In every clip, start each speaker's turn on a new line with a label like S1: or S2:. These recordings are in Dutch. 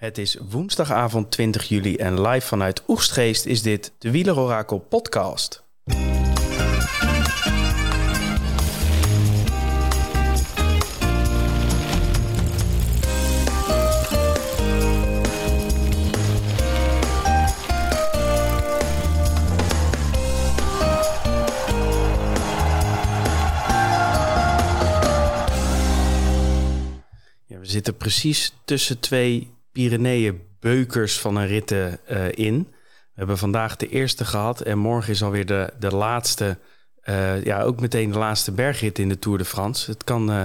S1: Het is woensdagavond 20 juli en live vanuit Oegstgeest is dit de Wielerorakel podcast. We zitten precies tussen twee Pyreneeën beukers van een ritten eh, in. We hebben vandaag de eerste gehad en morgen is alweer de, de laatste. eh, ja, ook meteen de laatste bergrit in de Tour de France. Het kan, eh,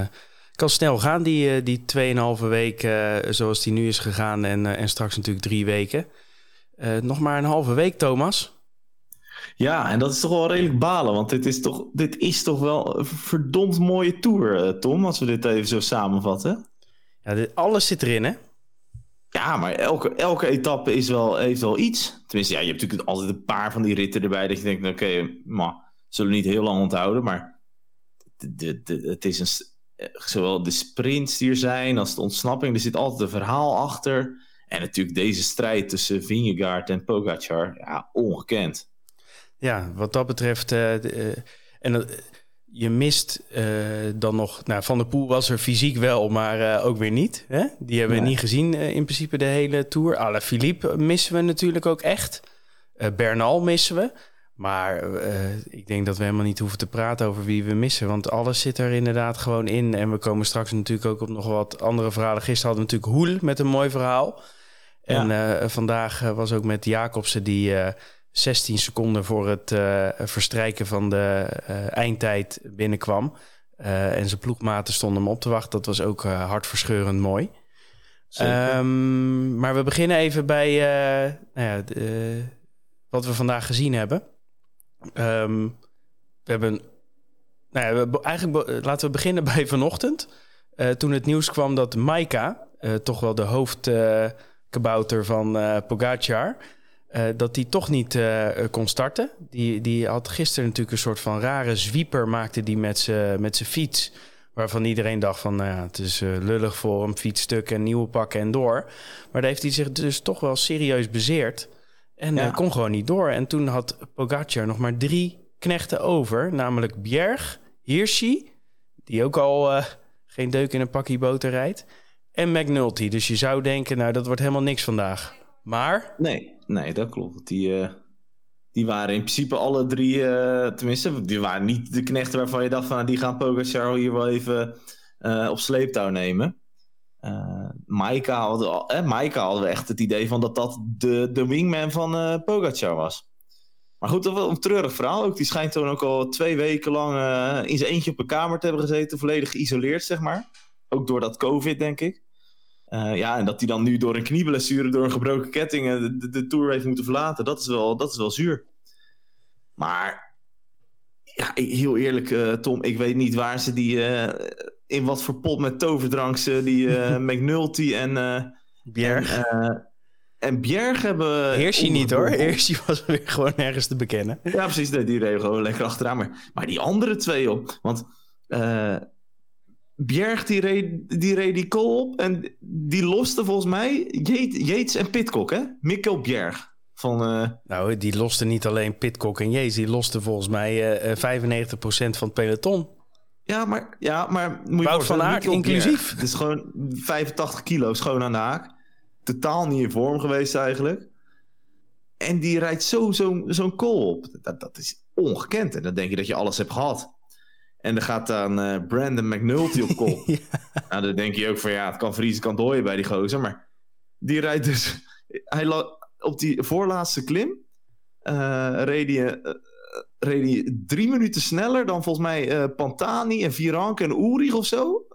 S1: kan snel gaan, die, die 2,5 week eh, zoals die nu is gegaan. En, en straks natuurlijk drie weken. Nog maar een halve week, Thomas.
S2: Ja, en dat is toch wel redelijk balen, want dit is toch, dit is toch wel een verdomd mooie tour, Tom, als we dit even zo samenvatten.
S1: Ja, dit, alles zit erin, hè?
S2: Ja, maar elke, elke etappe is wel, heeft wel iets. Tenminste, ja, je hebt natuurlijk altijd een paar van die ritten erbij dat je denkt, oké, maar zullen we niet heel lang onthouden, maar de, de, het is een, eh, zowel de sprints die er zijn als de ontsnapping, er zit altijd een verhaal achter. En natuurlijk deze strijd tussen Vingegaard en Pogacar, ja, ongekend.
S1: Ja, wat dat betreft. eh, eh, en dat- je mist eh, dan nog. Nou, Van der Poel was er fysiek wel, maar eh, ook weer niet. Hè? Die hebben we niet gezien eh, in principe de hele tour. Ala Philippe missen we natuurlijk ook echt. Bernal missen we. Maar ik denk dat we helemaal niet hoeven te praten over wie we missen. Want alles zit er inderdaad gewoon in. En we komen straks natuurlijk ook op nog wat andere verhalen. Gisteren hadden we natuurlijk Hoel met een mooi verhaal. En vandaag was ook met Jacobsen die 16 seconden voor het eh, verstrijken van de eh, eindtijd binnenkwam. Eh, en zijn ploegmaten stonden hem op te wachten. Dat was ook hartverscheurend mooi. Ehm, maar we beginnen even bij nou ja, de, wat we vandaag gezien hebben. Ehm, we hebben. Nou ja, we, eigenlijk laten we beginnen bij vanochtend. Toen het nieuws kwam dat Maika, toch wel de hoofdkabouter van Pogacar, eh, dat die toch niet eh, kon starten. Die, die had gisteren natuurlijk een soort van rare zwieper, maakte die met zijn fiets. Waarvan iedereen dacht van, nou ja, het is eh, lullig voor hem, fietsstuk en nieuwe pakken en door. Maar daar heeft hij zich dus toch wel serieus bezeerd. En
S2: Ja.
S1: eh, kon gewoon niet door. En toen had Pogacar nog maar drie knechten over. Namelijk Bjerg, Hirschi, die ook al eh, geen deuk in een pakje boter rijdt. En McNulty. Dus je zou denken, nou, dat wordt helemaal niks vandaag. Maar,
S2: Nee, nee, dat klopt. Die, eh, die waren in principe alle drie, eh, tenminste, die waren niet de knechten waarvan je dacht van, die gaan Pogacar hier wel even eh, op sleeptouw nemen. Maika, hadden, al- eh, Maika hadden we echt het idee van dat dat de, de wingman van Pogacar was. Maar goed, dat een treurig verhaal ook. Die schijnt toen ook al twee weken lang in zijn eentje op een kamer te hebben gezeten, volledig geïsoleerd, zeg maar. Ook door dat COVID, denk ik. Eh, ja, en dat hij dan nu door een knieblessure, door een gebroken ketting eh, de, de, de Tour heeft moeten verlaten, dat is wel, dat is wel zuur. Maar, ja, heel eerlijk, eh, Tom, ik weet niet waar ze die, in wat voor pot met toverdrank ze die McNulty en,
S1: Bjerg.
S2: en, en Bjerg hebben...
S1: Hirschi niet hoor. Hirschi was weer gewoon nergens te bekennen.
S2: Ja, precies. nee, Die reden gewoon lekker achteraan. Maar, maar die andere twee op. Want Bjerg die reed, die reed die kool op. En die loste volgens mij Yates en Pitcock, hè? Mikkel Bjerg. Van, eh,
S1: Nou, die loste niet alleen Pitcock en Jezus. Die loste volgens mij eh, eh, 95% van het peloton.
S2: ja, maar, ja, maar moet je
S1: Wout van Aert inclusief.
S2: Het is gewoon 85 kilo schoon aan de haak. Totaal niet in vorm geweest eigenlijk. En die rijdt zo zo'n zo'n kool op. Dat, dat is ongekend. En dan denk je dat je alles hebt gehad. En dan gaat dan eh, Brandon McNulty op kop.
S1: Ja.
S2: Nou, dan denk je ook van ja, het kan vriezen, kan dooien bij die gozer. Maar die rijdt dus... Hij op die voorlaatste klim eh, reed, hij, eh, reed hij drie minuten sneller dan volgens mij Pantani en Viranke en Ulrich of zo.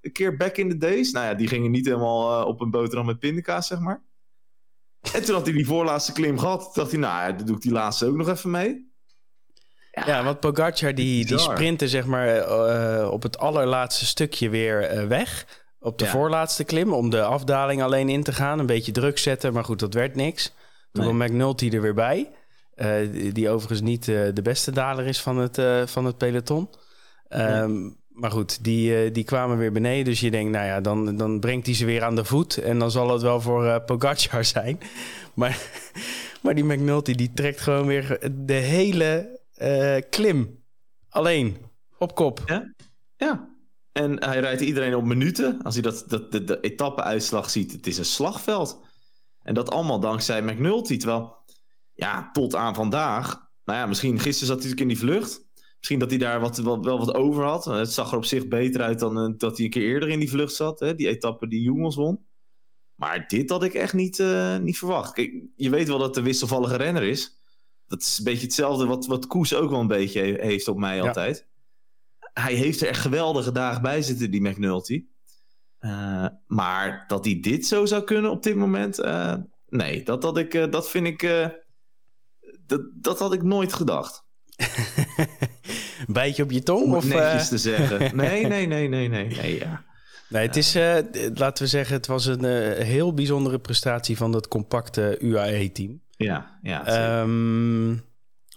S2: Een keer back in the days. Nou ja, die gingen niet helemaal op een boterham met pindakaas, zeg maar. En toen had hij die voorlaatste klim gehad. Dacht hij, nou ja, dan doe ik die laatste ook nog even mee.
S1: Ja, want Pogacar die, die sprintte zeg maar eh, op het allerlaatste stukje weer eh, weg. Op de
S2: Ja.
S1: voorlaatste klim om de afdaling alleen in te gaan. Een beetje druk zetten, maar goed, dat werd niks. Toen
S2: Nee.
S1: kwam McNulty er weer bij. Eh, die, die overigens niet eh, de beste daler is van het, eh, van het peloton. Ehm, maar goed, die, die kwamen weer beneden. Dus je denkt, nou ja, dan, dan brengt hij ze weer aan de voet. En dan zal het wel voor uh, Pogacar zijn. Maar, maar die McNulty, die trekt gewoon weer de hele klim. Alleen, op kop.
S2: Ja, ja. En hij rijdt iedereen op minuten. Als hij dat, dat, de, de etappe-uitslag ziet, het is een slagveld. En dat allemaal dankzij McNulty. Terwijl, ja, tot aan vandaag... Nou ja, misschien gisteren zat hij natuurlijk in die vlucht. Misschien dat hij daar wat, wel, wat over had. Het zag er op zich beter uit dan uh, dat hij een keer eerder in die vlucht zat. Hè? Die etappe die Jongens won. Maar dit had ik echt niet, uh, niet verwacht. Je weet wel dat een wisselvallige renner is. Dat is een beetje hetzelfde wat, wat Koes ook wel een beetje heeft op mij altijd hij heeft er echt geweldige dagen bij zitten, die McNulty. Uh, maar dat hij dit zo zou kunnen op dit moment, uh, nee, dat, had ik, uh, dat vind ik, dat, dat had ik nooit gedacht.
S1: Bijtje op je tong?
S2: Om
S1: of,
S2: netjes te zeggen. Nee, nee, nee, nee, nee, nee, ja.
S1: Nee, het is, laten we zeggen, het was een heel bijzondere prestatie van dat compacte UAE-team.
S2: Ja, ja. Um,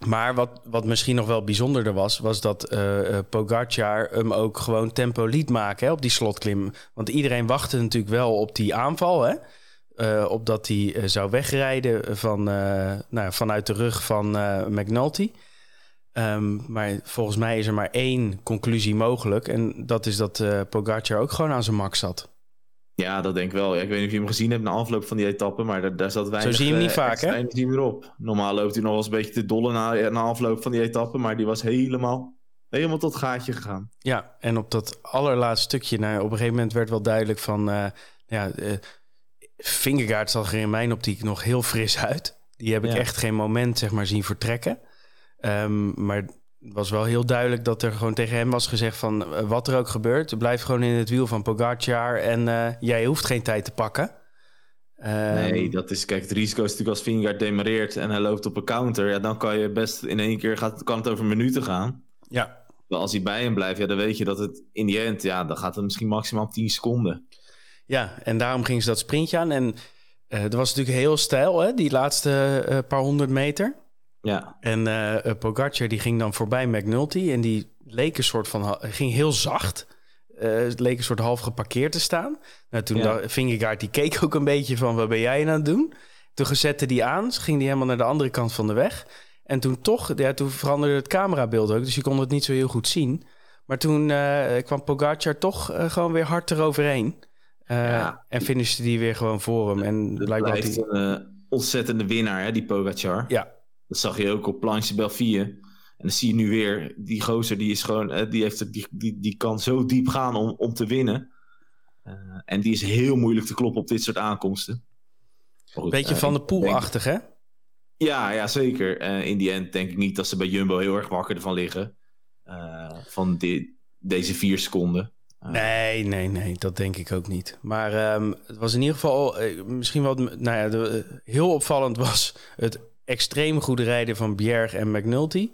S1: maar wat, wat misschien nog wel bijzonderder was, was dat uh, Pogacar hem ook gewoon tempo liet maken hè, op die slotklim. Want iedereen wachtte natuurlijk wel op die aanval, hè? Uh, opdat hij zou wegrijden van, nou, vanuit de rug van McNulty. Um, maar volgens mij is er maar één conclusie mogelijk. En dat is dat Pogacar ook gewoon aan zijn max zat.
S2: Ja, dat denk ik wel. Ja, ik weet niet of je hem gezien hebt na afloop van die etappe, maar daar, daar zat weinig...
S1: Zo zie je hem niet vaak, hè?
S2: energie meer op. Normaal loopt hij nog wel eens een beetje te dolle na, na afloop van die etappe, maar die was helemaal, helemaal tot gaatje gegaan.
S1: Ja, en op dat allerlaatste stukje, nou, op een gegeven moment werd wel duidelijk van... Uh, ja, uh, Fingergaard zag er in mijn optiek nog heel fris uit. Die heb ik echt geen moment, zeg maar, zien vertrekken. Um, maar het was wel heel duidelijk dat er gewoon tegen hem was gezegd van eh, wat er ook gebeurt, blijf gewoon in het wiel van Pogacar en uh, jij hoeft geen tijd te pakken.
S2: Um, nee, dat is, kijk, het risico is natuurlijk als Vingegaard demareert en hij loopt op een counter, ja, dan kan je best in één keer, gaat, kan het over minuten gaan.
S1: Ja.
S2: Maar als hij bij hem blijft, ja, dan weet je dat het in die end, ja, dan gaat het misschien maximaal 10 seconden.
S1: Ja, en daarom ging ze dat sprintje aan en uh, er was natuurlijk heel stijl, hè, die laatste uh, paar honderd meter.
S2: Ja.
S1: En uh, Pogacar die ging dan voorbij McNulty en die leek een soort van ging heel zacht. Uh, leek een soort half geparkeerd te staan. Nou, toen ja. Vingegaard die keek ook een beetje van wat ben jij aan het doen? Toen zette die aan, ging die helemaal naar de andere kant van de weg. En toen toch, ja, toen veranderde het camerabeeld ook, dus je kon het niet zo heel goed zien. Maar toen uh, kwam Pogacar toch uh, gewoon weer hard eroverheen. Ja. En finishte die weer gewoon voor hem. En
S2: het blijkbaar blijft die... een ontzettende winnaar, hè, die Pogacar.
S1: Ja,
S2: dat zag je ook op Planche Belfië. En dan zie je nu weer, die gozer die is gewoon, die, heeft, die, die, die kan zo diep gaan om, om te winnen. Uh, en die is heel moeilijk te kloppen op dit soort aankomsten.
S1: Goed, Beetje uh, van de poelachtig, hè?
S2: Ja, ja zeker. Uh, in die end denk ik niet dat ze bij Jumbo heel erg wakker ervan liggen. van die, deze vier seconden.
S1: nee, nee, nee, dat denk ik ook niet. Maar um, het was in ieder geval misschien wat, nou ja, de, heel opvallend was het extreem goede rijden van Bjerg en McNulty.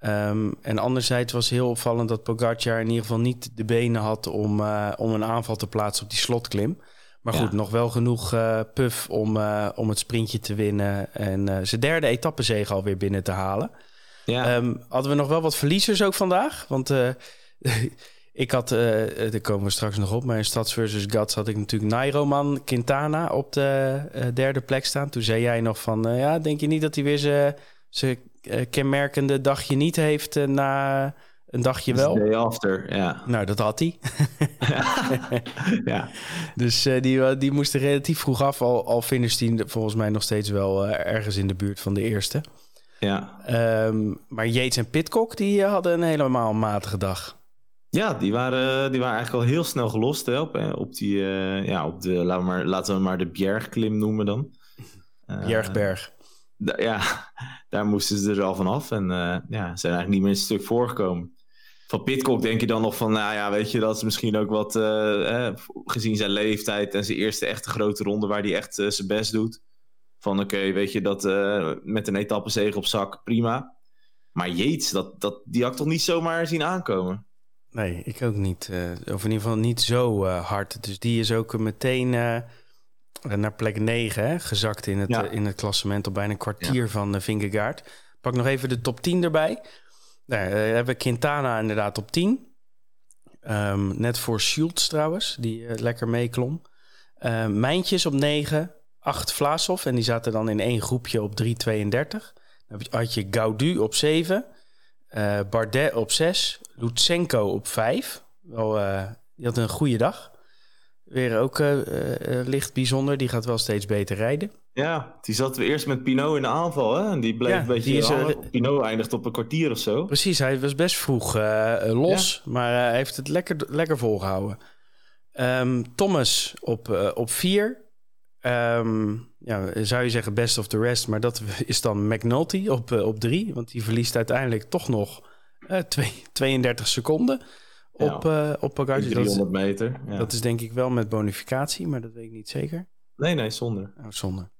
S1: Um, en anderzijds was heel opvallend dat Pogacar in ieder geval niet de benen had om, uh, om een aanval te plaatsen op die slotklim. Maar goed, ja. nog wel genoeg uh, puff om, uh, om het sprintje te winnen en zijn derde etappezege alweer binnen te halen. Ja. Um, hadden we nog wel wat verliezers ook vandaag? Want ik had, uh, daar komen we straks nog op, maar in Stads versus Gats had ik natuurlijk Nairoman Quintana op de uh, derde plek staan. Toen zei jij nog van, uh, ja, denk je niet dat hij weer zijn kenmerkende dagje niet heeft na een dagje wel?
S2: Day after, ja.
S1: Nou, dat had hij. ja. Dus die, die moest er relatief vroeg af, al, al hij volgens mij nog steeds wel ergens in de buurt van de eerste.
S2: Ja.
S1: Um, maar Yates en Pitcock, die hadden een helemaal matige dag.
S2: Ja, die waren, die waren eigenlijk al heel snel gelost hè, op, op die, uh, ja, op de, laten we maar, laten we maar de Bjergklim noemen dan.
S1: Uh, Bjergberg.
S2: ja, daar moesten ze er al vanaf en uh, ja, zijn eigenlijk niet meer een stuk voorgekomen. Van Pitcock denk je dan nog van, nou ja, weet je, dat is misschien ook wat, eh, gezien zijn leeftijd en zijn eerste echte grote ronde waar hij echt zijn best doet. Van oké, okay, weet je, dat met een etappezege op zak, prima. Maar Yates, dat, dat, die had ik toch niet zomaar zien aankomen?
S1: Nee, ik ook niet. Uh, of in ieder geval niet zo uh, hard. Dus die is ook meteen uh, naar plek 9 hè, gezakt in het, ja. in het klassement. Op bijna een kwartier ja. van Vingegaard. Pak nog even de top 10 erbij. Daar hebben we Quintana inderdaad op 10. Ehm, net voor Schultz trouwens, die lekker meeklom. Uh, Mijntjes op 9, 8 Vlaasov. En die zaten dan in één groepje op 3,32. Dan had je Gaudu op 7. Uh, Bardet op 6. Lutsenko op 5. Wel, uh, die had een goede dag. Weer ook uh, licht bijzonder. Die gaat wel steeds beter rijden.
S2: Ja, die zat eerst met Pinot in de aanval. Hè? En die bleef ja, een beetje... Is, Pinot eindigt op een kwartier of zo.
S1: Precies, hij was best vroeg los. Ja. Maar hij heeft het lekker, lekker volgehouden. Um, Thomas op, op 4. Um, ja, zou je zeggen best of the rest. Maar dat is dan McNulty op, op 3. Want die verliest uiteindelijk toch nog 2, 32 seconden op, ja, uh, op Pogacar.
S2: 300 dat is, meter.
S1: Ja. Dat is denk ik wel met bonificatie, maar dat weet ik niet zeker.
S2: Nee, nee, zonder.
S1: Oh, zonder.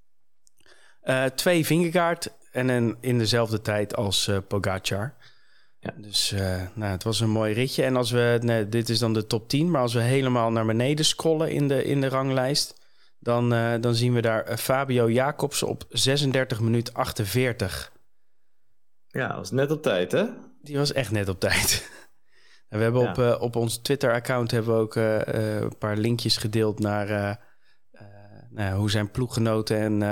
S1: Twee Vingegaard en een, in dezelfde tijd als Pogacar. Ja. Dus nou, het was een mooi ritje. En als we, nee, dit is dan de top 10, maar als we helemaal naar beneden scrollen in de, in de ranglijst, dan, dan zien we daar Fabio Jacobs op 36 minuut 48.
S2: Ja, dat was net op tijd, hè?
S1: Die was echt net op tijd. En we hebben ja. op, uh, op ons Twitter-account hebben we ook een paar linkjes gedeeld naar nou, hoe zijn ploeggenoten en,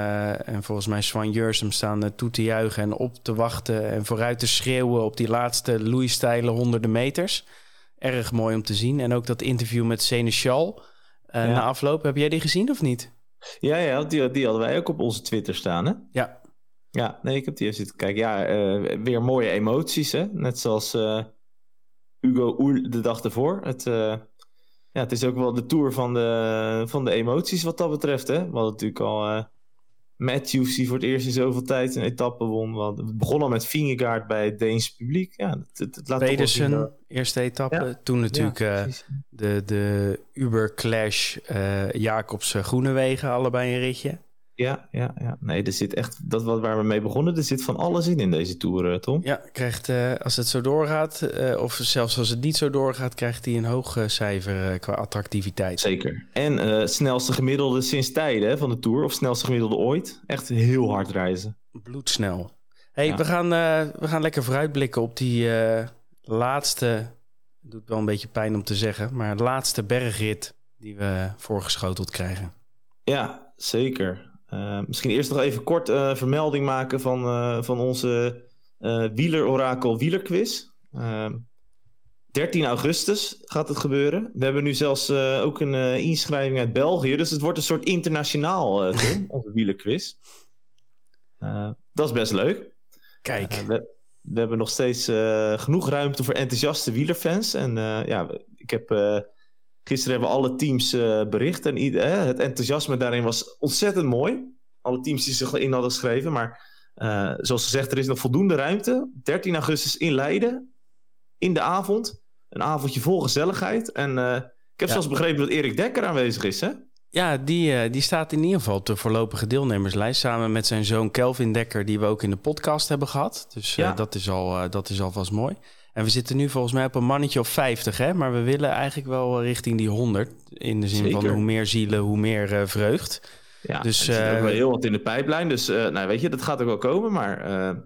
S1: en volgens mij Swan Jursum staan toe te juichen en op te wachten en vooruit te schreeuwen op die laatste Louis-stijle honderden meters. Erg mooi om te zien. En ook dat interview met Seneschal ja. na afloop. Heb jij die gezien of niet?
S2: Ja, ja die, die hadden wij ook op onze Twitter staan, hè?
S1: Ja.
S2: Ja, nee, ik heb die even zitten kijken. Ja, weer mooie emoties, hè? Net zoals... Hugo Oel de dag ervoor. Het, uh, ja, het is ook wel de tour van de, van de emoties wat dat betreft. Hè? We hadden natuurlijk al uh, Matthews die voor het eerst in zoveel tijd een etappe won. We, we begonnen al met Vingegaard bij het Deens publiek. Ja, het, het, het laat
S1: Pedersen, eerste etappe. Ja. Toen natuurlijk ja, uh, de, de Uber-clash Jacobs Groenewegen, allebei een ritje.
S2: Ja, ja, ja. Nee, er zit echt, dat wat waar we mee begonnen, er zit van alles in in deze tour, uh, Tom.
S1: Ja, krijgt, uh, als het zo doorgaat, uh, of zelfs als het niet zo doorgaat, krijgt hij een hoog cijfer qua attractiviteit.
S2: Zeker. En snelste gemiddelde sinds tijden hè, van de tour, of snelste gemiddelde ooit. Echt heel hard reizen.
S1: Bloedsnel. hey, ja. we, gaan, we gaan lekker vooruitblikken op die laatste, het doet wel een beetje pijn om te zeggen, maar laatste bergrit die we voorgeschoteld krijgen.
S2: Ja, zeker. Uh, misschien eerst nog even kort uh, vermelding maken van, uh, van onze wielerorakel wielerquiz. 13 ehm, augustus gaat het gebeuren. We hebben nu zelfs ook een inschrijving uit België. Dus het wordt een soort internationaal, Tom, onze wielerquiz. dat is best leuk.
S1: Kijk.
S2: We, we, hebben nog steeds genoeg ruimte voor enthousiaste wielerfans. En ja, ik heb Gisteren hebben alle teams uh, bericht en uh, het enthousiasme daarin was ontzettend mooi. Alle teams die zich in hadden geschreven. Maar uh, zoals gezegd, er is nog voldoende ruimte. 13 augustus in Leiden, in de avond. Een avondje vol gezelligheid. En ik heb ja. zelfs begrepen dat Erik Dekker aanwezig is, hè?
S1: Ja, die, die staat in ieder geval op de voorlopige deelnemerslijst. Samen met zijn zoon Kelvin Dekker, die we ook in de podcast hebben gehad. Dus ja. dat, is al, dat is alvast mooi. En we zitten nu volgens mij op een mannetje of 50, hè? maar we willen eigenlijk wel richting die 100. In de zin Zeker. van hoe meer zielen, hoe meer uh, vreugd.
S2: Ja, dus, er zit ook wel heel wat in de pijplijn. Dus uh, nou, weet je, dat gaat ook wel komen. Maar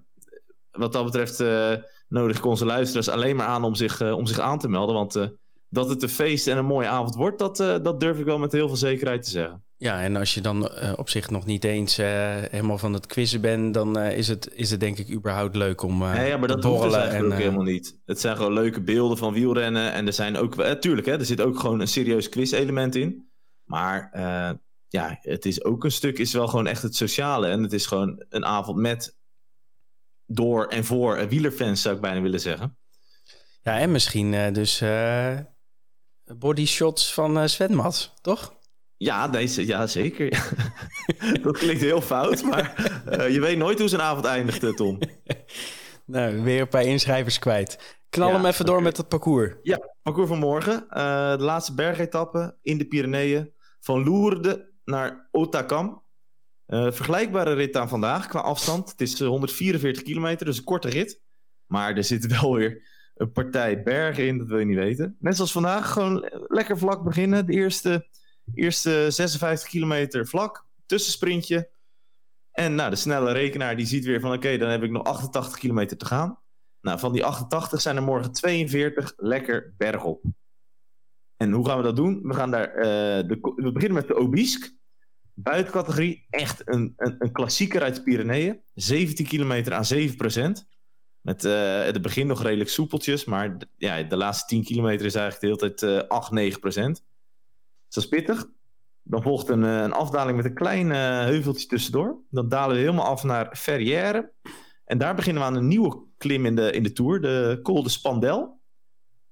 S2: wat dat betreft nodig ik onze luisteraars alleen maar aan om zich, om zich aan te melden. Want dat het een feest en een mooie avond wordt, dat, dat durf ik wel met heel veel zekerheid te zeggen.
S1: Ja, en als je dan uh, op zich nog niet eens uh, helemaal van het quizzen bent, dan is, het, is het denk ik überhaupt leuk om
S2: ja, maar dat
S1: te
S2: borrelen. en, ook helemaal niet. Het zijn gewoon leuke beelden van wielrennen. En er zijn ook, tuurlijk, hè, er zit ook gewoon een serieus quiz-element in. Maar ja, het is ook een stuk, is wel gewoon echt het sociale. En het is gewoon een avond met, door en voor wielerfans, zou ik bijna willen zeggen.
S1: Ja, en misschien dus body shots van Sven Mats, toch?
S2: Ja, deze, ja zeker. dat klinkt heel fout, maar uh, je weet nooit hoe zijn avond eindigt, Tom.
S1: nou, weer een paar inschrijvers kwijt. Knal ja, hem even door met het parcours.
S2: Ja, parcours van morgen. Uh, de laatste bergetappe in de Pyreneeën. Van Lourdes naar Otakam. Uh, vergelijkbare rit aan vandaag qua afstand. Het is 144 kilometer, dus een korte rit. Maar er zit wel weer een partij bergen in, dat wil je niet weten. Net zoals vandaag, gewoon lekker vlak beginnen. De eerste Eerste 56 kilometer vlak, tussensprintje. En nou, de snelle rekenaar die ziet weer van oké, dan heb ik nog 88 kilometer te gaan. Nou, van die 88 zijn er morgen 42 lekker bergop. En hoe gaan we dat doen? We, gaan daar, eh, de, we beginnen met de Obisque. Buitencategorie, echt een, een, een klassieker uit de Pyreneeën. 17 kilometer aan 7 procent. Met uh, het begin nog redelijk soepeltjes, maar ja, de laatste 10 kilometer is eigenlijk de hele tijd uh, 8, 9 procent. Dat is pittig. Dan volgt een, een afdaling met een klein uh, heuveltje tussendoor. Dan dalen we helemaal af naar Ferrière. En daar beginnen we aan een nieuwe klim in de, in de Tour, de Col de Spandel.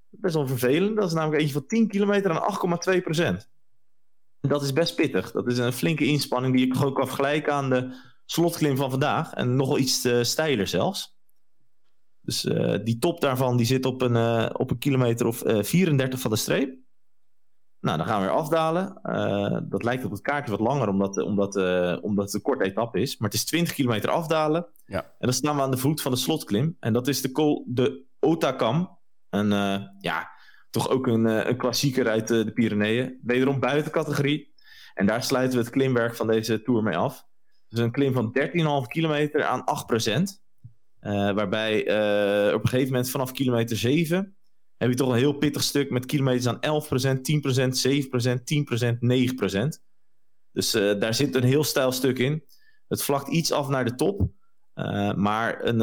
S2: Best wel vervelend. Dat is namelijk eentje van 10 kilometer aan 8,2 procent. Dat is best pittig. Dat is een flinke inspanning die ik ook kan vergelijken aan de slotklim van vandaag. En nogal iets steiler zelfs. Dus uh, die top daarvan die zit op een, uh, op een kilometer of 34 van de streep. Nou, dan gaan we weer afdalen. dat lijkt op het kaartje wat langer, omdat, omdat, omdat het een korte etappe is. Maar het is 20 kilometer afdalen.
S1: Ja.
S2: En dan staan we aan de voet van de slotklim. En dat is de, Col de Otakam. Een, ja, toch ook een, een klassieker uit de, de Pyreneeën. Wederom buiten categorie. En daar sluiten we het klimwerk van deze tour mee af. Dus een klim van 13,5 kilometer aan 8 procent. Uh, waarbij uh, op een gegeven moment vanaf kilometer 7 heb je toch een heel pittig stuk met kilometers aan 11 procent, 10 procent, 7 procent, 10 procent, 9 procent. Dus uh, daar zit een heel stijl stuk in. Het vlakt iets af naar de top. maar een,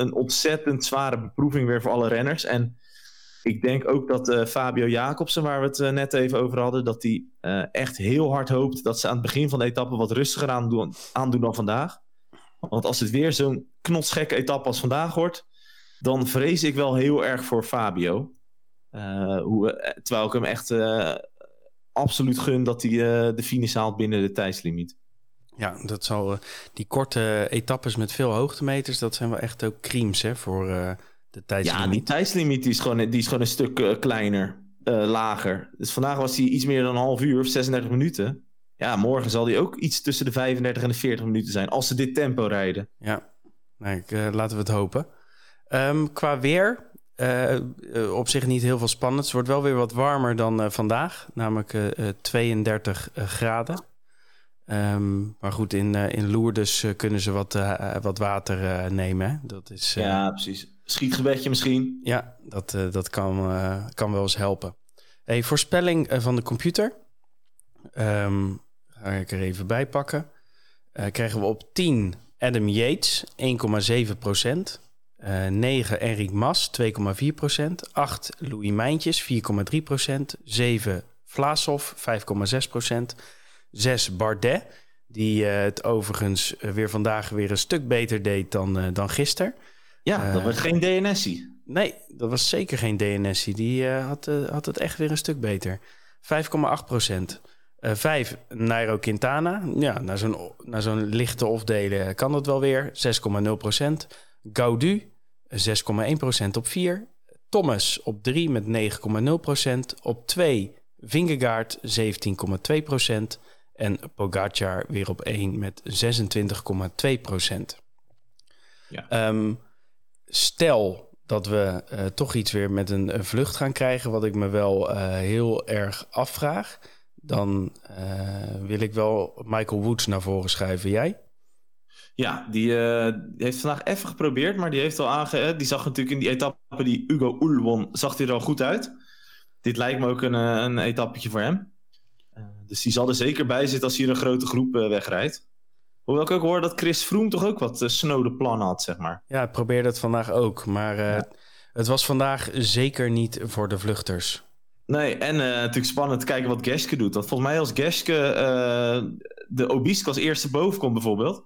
S2: een ontzettend zware beproeving weer voor alle renners. En ik denk ook dat Fabio Jacobsen, waar we het net even over hadden, dat hij echt heel hard hoopt dat ze aan het begin van de etappe wat rustiger aandoen, aandoen dan vandaag. Want als het weer zo'n knotsgekke etappe als vandaag wordt, dan vrees ik wel heel erg voor Fabio. hoe, terwijl ik hem echt absoluut gun dat hij de finish haalt binnen de tijdslimiet.
S1: Ja, dat zal, die korte etappes met veel hoogtemeters, dat zijn wel echt ook creams hè, voor de tijdslimiet.
S2: Ja, die tijdslimiet die is gewoon, die is gewoon een stuk kleiner, lager. Dus vandaag was hij iets meer dan een half uur of 36 minuten. Ja, morgen zal hij ook iets tussen de 35 en de 40 minuten zijn, als ze dit tempo rijden.
S1: Ja, nee, ik, uh, laten we het hopen. Um, qua weer, op zich niet heel veel spannend. Het wordt wel weer wat warmer dan vandaag, namelijk 32 graden. Um, maar goed, in, in Lourdes kunnen ze wat, wat water nemen. Hè? Dat is,
S2: ja, precies schietgebedje misschien.
S1: Ja, dat, dat kan, kan wel eens helpen. Hey, voorspelling van de computer. Um, ga ik er even bij pakken. krijgen we op 10 Adam Yates, 1,7 procent. 9 Enric Mas, 2,4 procent. 8 Louis Mijntjes, 4,3 procent. 7 Vlaasov, 5,6 procent. 6 Bardet, die het overigens weer vandaag weer een stuk beter deed dan, dan gisteren.
S2: Ja, uh, dat was geen DNS'ie.
S1: Nee, dat was zeker geen DNS'ie. Die uh, had, uh, had het echt weer een stuk beter. 5,8 procent. 5 Nairo Quintana. Ja, na zo'n, na zo'n lichte ofdelen kan dat wel weer. 6,0 procent. Gaudu 6,1 procent op 4. Thomas op 3 met 9,0 procent. Op 2 Vingegaard 17,2 procent. En Pogacar weer op 1 met 26,2 procent.
S2: Ja.
S1: Um, stel dat we uh, toch iets weer met een, een, vlucht gaan krijgen, wat ik me wel uh, heel erg afvraag, dan uh, wil ik wel Michael Woods naar voren schuiven. Jij?
S2: Ja, die, die, heeft vandaag even geprobeerd, maar die heeft al aange... Die zag natuurlijk in die etappe die Hugo Oel won, zag hij er al goed uit. Dit lijkt me ook een, een etappetje voor hem. dus die zal er zeker bij zitten als hij een grote groep wegrijdt. Hoewel ik ook hoor dat Chris Froome toch ook wat snode plannen had, zeg maar.
S1: Ja, ik probeerde het vandaag ook. Maar ja. het was vandaag zeker niet voor de vluchters.
S2: Nee, en uh, natuurlijk spannend te kijken wat Geske doet. Want volgens mij als Geske de Obisque als eerste boven komt bijvoorbeeld...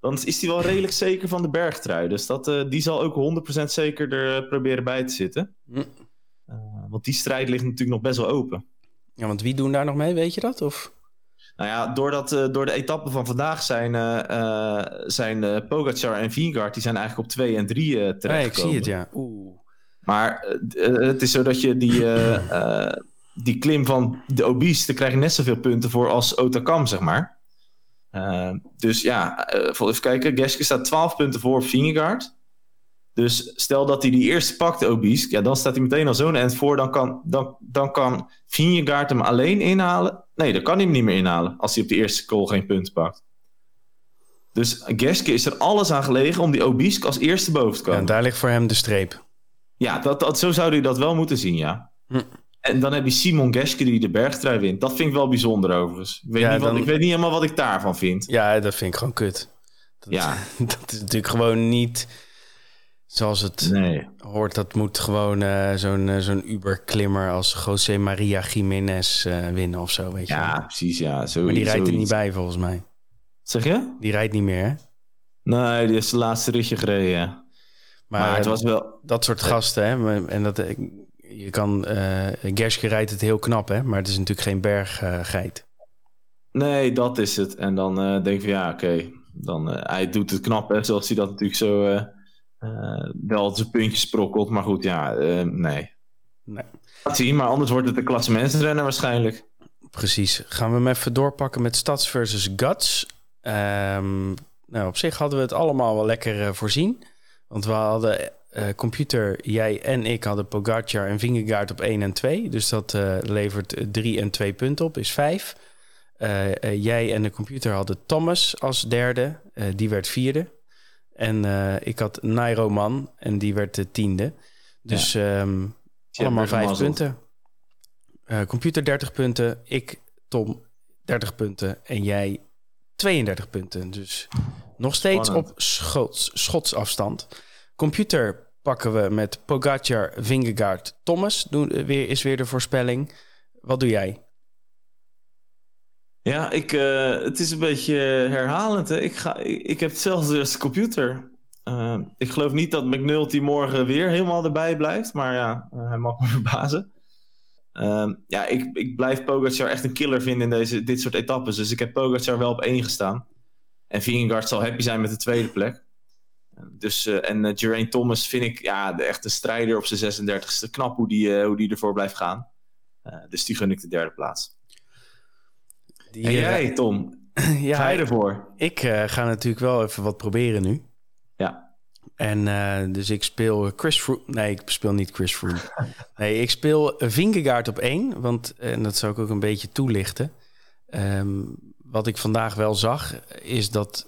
S2: dan is hij wel redelijk zeker van de bergtrui. Dus dat, die zal ook 100% zeker er proberen bij te zitten. Hm. want die strijd ligt natuurlijk nog best wel open.
S1: Ja, want wie doen daar nog mee, weet je dat? Of...
S2: Nou ja, doordat, uh, door de etappen van vandaag zijn, uh, uh, zijn Pogacar en Vingegaard... die zijn eigenlijk op 2 en 3 terechtgekomen.
S1: Ja, ik zie het, ja. Oeh.
S2: Maar het is zo dat je die, die klim van de Obis... daar krijg je net zoveel punten voor als Otakam, zeg maar. dus ja, even kijken. Geske staat 12 punten voor Vingegaard. Dus stel dat hij die eerste pakt, de Obis... Ja, dan staat hij meteen al zo'n end voor. Dan kan, dan, dan kan Vingegaard hem alleen inhalen... Nee, dan kan hij hem niet meer inhalen als hij op de eerste call geen punten pakt. Dus Geske is er alles aan gelegen om die Obisque als eerste boven te komen.
S1: En daar ligt voor hem de streep.
S2: Ja, dat, dat, zo zou hij dat wel moeten zien, ja.
S1: Hm.
S2: En dan heb je Simon Geske die de bergtrui wint. Dat vind ik wel bijzonder overigens. Ik weet,
S1: Ja,
S2: niet, wat,
S1: dan-
S2: ik weet niet helemaal wat ik daarvan vind.
S1: Ja, dat vind ik gewoon kut. Dat,
S2: Ja.
S1: dat is natuurlijk gewoon niet zoals het
S2: Nee.
S1: hoort. Dat moet gewoon eh, zo'n eh, zo'n Uber-klimmer als José Maria Jiménez eh, winnen of zo, weet je.
S2: Ja,
S1: wel.
S2: precies. Ja, zo,
S1: maar die rijdt er
S2: zoiets.
S1: niet bij volgens mij.
S2: Zeg je?
S1: Die rijdt niet meer, hè?
S2: Nee, die is de laatste ritje gereden. ja.
S1: Maar,
S2: Maar, het was wel...
S1: dat soort gasten, hè? En dat, eh, je kan, eh Gerske rijdt het heel knap, hè? Maar het is natuurlijk geen berggeit.
S2: Nee, dat is het. En dan eh, denk ik van ja, oké. Dan eh, hij doet het knap, hè, zoals hij dat natuurlijk zo eh, eh, wel zijn puntjes sprokkelt. Maar goed, ja, eh, nee.
S1: Nee.
S2: Zien, maar anders wordt het een klassementsrenner waarschijnlijk.
S1: Precies. Gaan we hem even doorpakken met Stads versus Guts. Ehm, nou, op zich hadden we het allemaal wel lekker eh, voorzien. Want we hadden eh, computer, jij en ik hadden Pogacar en Vingegaard op 1 en 2. Dus dat eh, levert 3 en 2 punten op, is 5. jij en de computer hadden Thomas als derde. eh, die werd vierde. En eh, ik had Nairo Man en die werd de tiende. Dus ehm,
S2: Je
S1: allemaal
S2: hebt weer
S1: vijf
S2: gemazzeld.
S1: punten. Eh, computer 30 punten. Ik, Tom, 30 punten. En jij 32 punten. Dus nog steeds
S2: Spannend.
S1: op schots, schotsafstand. Computer pakken we met Pogacar, Vingegaard, Thomas. Doen, eh, weer, is weer de voorspelling. Wat doe jij?
S2: Ja, ik, eh, het is een beetje herhalend. Hè. Ik, ga, ik, ik heb hetzelfde als de computer. Eh, ik geloof niet dat McNulty morgen weer helemaal erbij blijft. Maar ja, hij mag me verbazen. Ehm, ja, ik, ik blijf Pogacar echt een killer vinden in deze, dit soort etappes. Dus ik heb Pogacar wel op één gestaan. En Vingegaard zal happy zijn met de tweede plek. Dus, eh, en eh, Geraint Thomas vind ik ja, de echte strijder op zijn 36e. Knap hoe die, eh, hoe die ervoor blijft gaan. Dus die gun ik de derde plaats.
S1: Die,
S2: En jij, Tom?
S1: ja,
S2: Ga je ervoor?
S1: Ik ga natuurlijk wel even wat proberen nu.
S2: Ja.
S1: En dus ik speel Chris Froome. Nee, ik speel niet Chris Froome. nee, ik speel Vingegaard op één. Want, en dat zou ik ook een beetje toelichten. Ehm, wat ik vandaag wel zag, is dat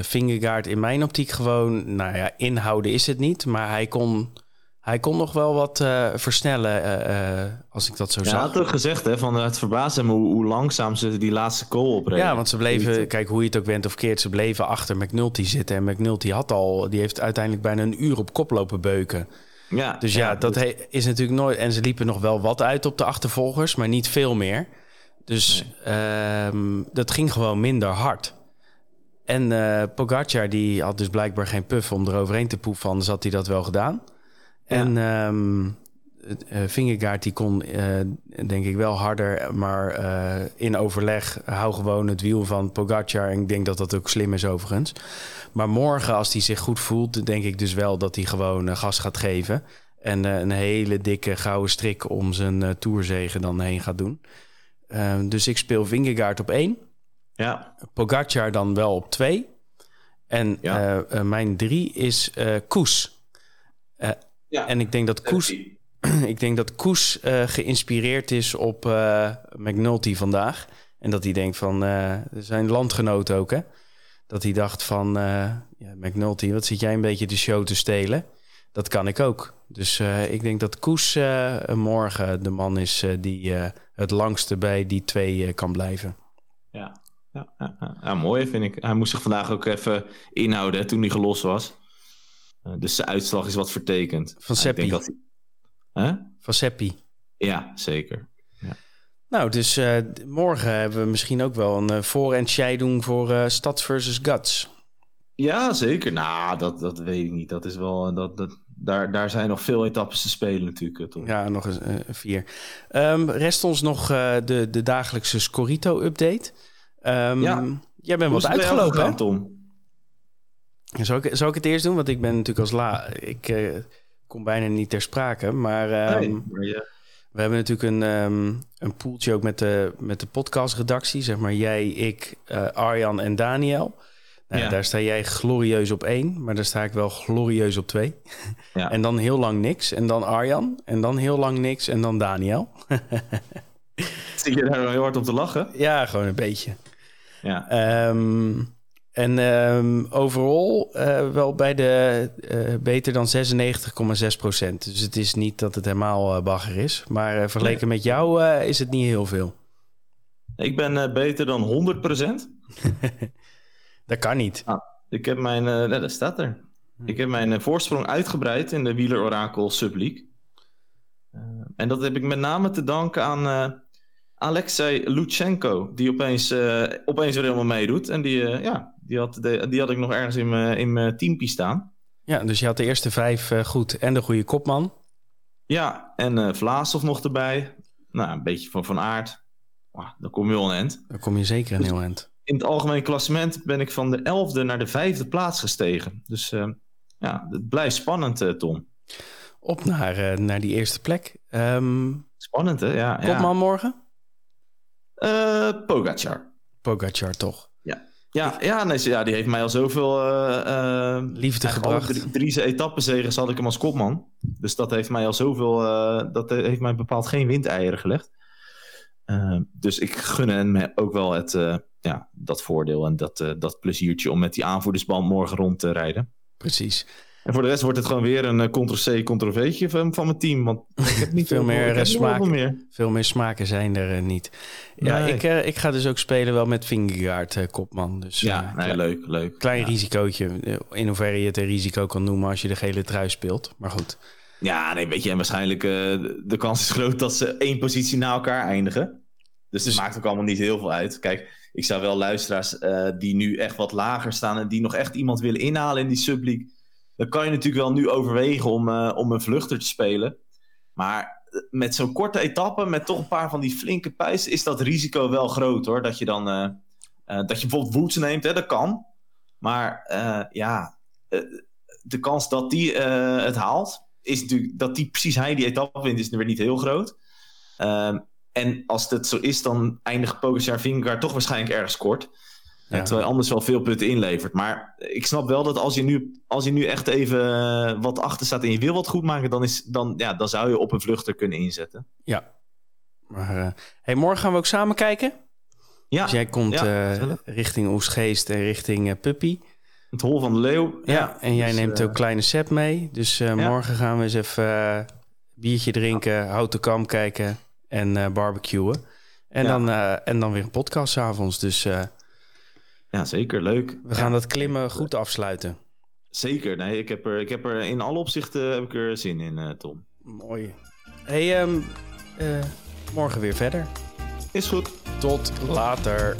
S1: Vingegaard in mijn optiek gewoon... Nou ja, inhouden is het niet. Maar hij kon, hij kon nog wel wat eh, versnellen, eh, als ik dat zo
S2: Ja,
S1: zag.
S2: hij had ook gezegd, hè, van, het verbaasde hem hoe, hoe langzaam ze die laatste goal opreden.
S1: Ja, want ze bleven, kijk hoe je het ook bent of keert, ze bleven achter McNulty zitten. En McNulty had al, die heeft uiteindelijk bijna een uur op kop lopen beuken.
S2: Ja,
S1: Dus ja, dat
S2: dus-
S1: he- is natuurlijk nooit. En ze liepen nog wel wat uit op de achtervolgers, maar niet veel meer. Dus ehm, dat ging gewoon minder hard. En eh Pogacar die had dus blijkbaar geen puff om eroverheen te poeven, anders had hij dat wel gedaan. En eh, Vingegaard die kon eh, denk ik wel harder, maar in overleg hou gewoon het wiel van Pogacar. En ik denk dat dat ook slim is overigens. Maar morgen als hij zich goed voelt, denk ik dus wel dat hij gewoon gas gaat geven. En een hele dikke gouden strik om zijn eh toerzegen dan heen gaat doen. Eh, dus ik speel Vingegaard op één.
S2: Ja,
S1: Pogacar dan wel op twee. En
S2: Ja.
S1: eh, eh, mijn drie is eh Koes.
S2: Ja.
S1: En ik denk dat Koes, ik denk dat Koes geïnspireerd is op McNulty vandaag. En dat hij denkt van, zijn landgenoot ook hè. Dat hij dacht van, ja, McNulty, wat zit jij een beetje de show te stelen? Dat kan ik ook. Dus ik denk dat Koes morgen de man is die het langste bij die twee eh, kan blijven.
S2: Ja. Ja, ja, ja. Mooi vind ik. Hij moest zich vandaag ook even inhouden hè, toen hij gelost was. Eh, dus de uitslag is wat vertekend.
S1: Van Seppi.
S2: dat?
S1: Van Seppi.
S2: Ja, zeker.
S1: Nou, dus eh, morgen hebben we misschien ook wel een voor- en doen voor eh Stads versus Guts.
S2: Ja, zeker. Nou, dat, dat weet ik niet. Dat is wel, dat, dat, daar, daar zijn nog veel etappes te spelen natuurlijk. eh, Tom.
S1: Ja, nog eens eh, vier. Ehm, rest ons nog eh, de, de dagelijkse Scorito-update. Ehm,
S2: Ja.
S1: Jij bent
S2: Hoe
S1: wat uitgelopen, hè?
S2: Tom?
S1: Zou ik, zou ik het eerst doen? Want ik ben natuurlijk als la... Ik kom bijna niet ter sprake. Maar ehm,
S2: Nee, maar je-
S1: we hebben natuurlijk een, ehm een poeltje ook met de, met de podcastredactie. Zeg maar jij, ik, Arjan en Daniel. Nou,
S2: Ja.
S1: Daar sta jij glorieus op één. Maar daar sta ik wel glorieus op twee.
S2: Ja.
S1: En dan heel lang niks. En dan Arjan. En dan heel lang niks. En dan Daniel.
S2: Zit je daar heel hard op te lachen?
S1: Ja, gewoon een beetje.
S2: Ja.
S1: Ehm, En ehm, overal uh, wel bij de uh, beter dan 96,6 procent. Dus het is niet dat het helemaal uh, bagger is. Maar vergeleken nee. met jou is het niet heel veel.
S2: Ik ben beter dan 100 procent.
S1: dat kan niet.
S2: Ah, ik heb mijn, nee, dat staat er. Ik heb mijn voorsprong uitgebreid in de Wieler Oracle Subleague. en dat heb ik met name te danken aan Alexei Lutsenko, die opeens, opeens weer helemaal meedoet. En die, ja, die had, die had ik nog ergens in mijn, in mijn teampie staan.
S1: Ja, dus je had de eerste vijf uh, goed en de goede kopman.
S2: Ja, en uh, Vlaasov nog erbij. Nou, een beetje van Van Aert. Dan kom je wel een end.
S1: Dan kom je zeker een dus heel end.
S2: In het algemeen klassement ben ik van de elfde naar de vijfde plaats gestegen. Dus uh, ja, het blijft spannend, Tom.
S1: Op naar, naar die eerste plek. Um,
S2: spannend, hè? Ja,
S1: kopman
S2: ja.
S1: morgen?
S2: Pogacar.
S1: Pogacar, toch?
S2: Ja. Ja, ja, nee, ja, die heeft mij al zoveel uh,
S1: liefde gebracht.
S2: Drie, drie etappenzegens had ik hem als kopman. Dus dat heeft mij al zoveel. Uh, dat heeft mij bepaald geen windeieren gelegd. dus ik gun hem ook wel het, ja, dat voordeel en dat, dat pleziertje om met die aanvoerdersband morgen rond te rijden.
S1: Precies.
S2: En voor de rest wordt het gewoon weer een ctrl-c, ctrl-v'tje van, van mijn team. Want ik heb niet
S1: veel, meer
S2: heb
S1: smaken.
S2: Meer.
S1: Veel meer smaken zijn er niet. Ja, nee. ik, uh, ik ga dus ook spelen wel met Vingegaard, uh, kopman. Dus,
S2: ja, nee,
S1: klein,
S2: leuk, leuk.
S1: Klein
S2: ja.
S1: risicootje. In hoeverre je het een risico kan noemen als je de gele trui speelt. Maar goed.
S2: Ja, nee, weet je, en waarschijnlijk de kans is groot dat ze één positie na elkaar eindigen. Dus dat maakt ook allemaal niet heel veel uit. Kijk, ik zou wel luisteraars die nu echt wat lager staan en die nog echt iemand willen inhalen in die subleague dan kan je natuurlijk wel nu overwegen om, uh, om een vluchter te spelen. Maar met zo'n korte etappe, met toch een paar van die flinke pijzen, is dat risico wel groot hoor. Dat je dan dat je bijvoorbeeld Woods neemt, hè, dat kan. Maar ja, de kans dat die het haalt, is natuurlijk dat die precies hij die etappe wint, is er weer niet heel groot. Ehm, en als het zo is, dan eindigt Pogacar Vingegaard toch waarschijnlijk ergens kort. Ja. Terwijl anders wel veel punten inlevert. Maar ik snap wel dat als je nu, als je nu echt even wat achter staat en je wil wat goed maken, dan, is, dan, ja, dan zou je op een vluchter kunnen inzetten.
S1: Ja. Maar uh, hey, morgen gaan we ook samen kijken.
S2: Ja.
S1: Dus jij komt ja, uh, richting Oesgeest en richting uh, Puppy.
S2: Het Hol van de Leeuw.
S1: Ja, ja en jij dus, neemt ook kleine Sepp mee. Dus morgen gaan we eens even biertje drinken, houten kam kijken en barbecuen. En, dan, en dan weer een podcast s'avonds. Dus
S2: ja, zeker. Leuk.
S1: We gaan dat klimmen goed afsluiten.
S2: Zeker. Nee, ik heb er, ik heb er in alle opzichten heb ik er zin in, uh, Tom.
S1: Mooi. Hey, um, uh, morgen weer verder.
S2: Is goed.
S1: Tot later.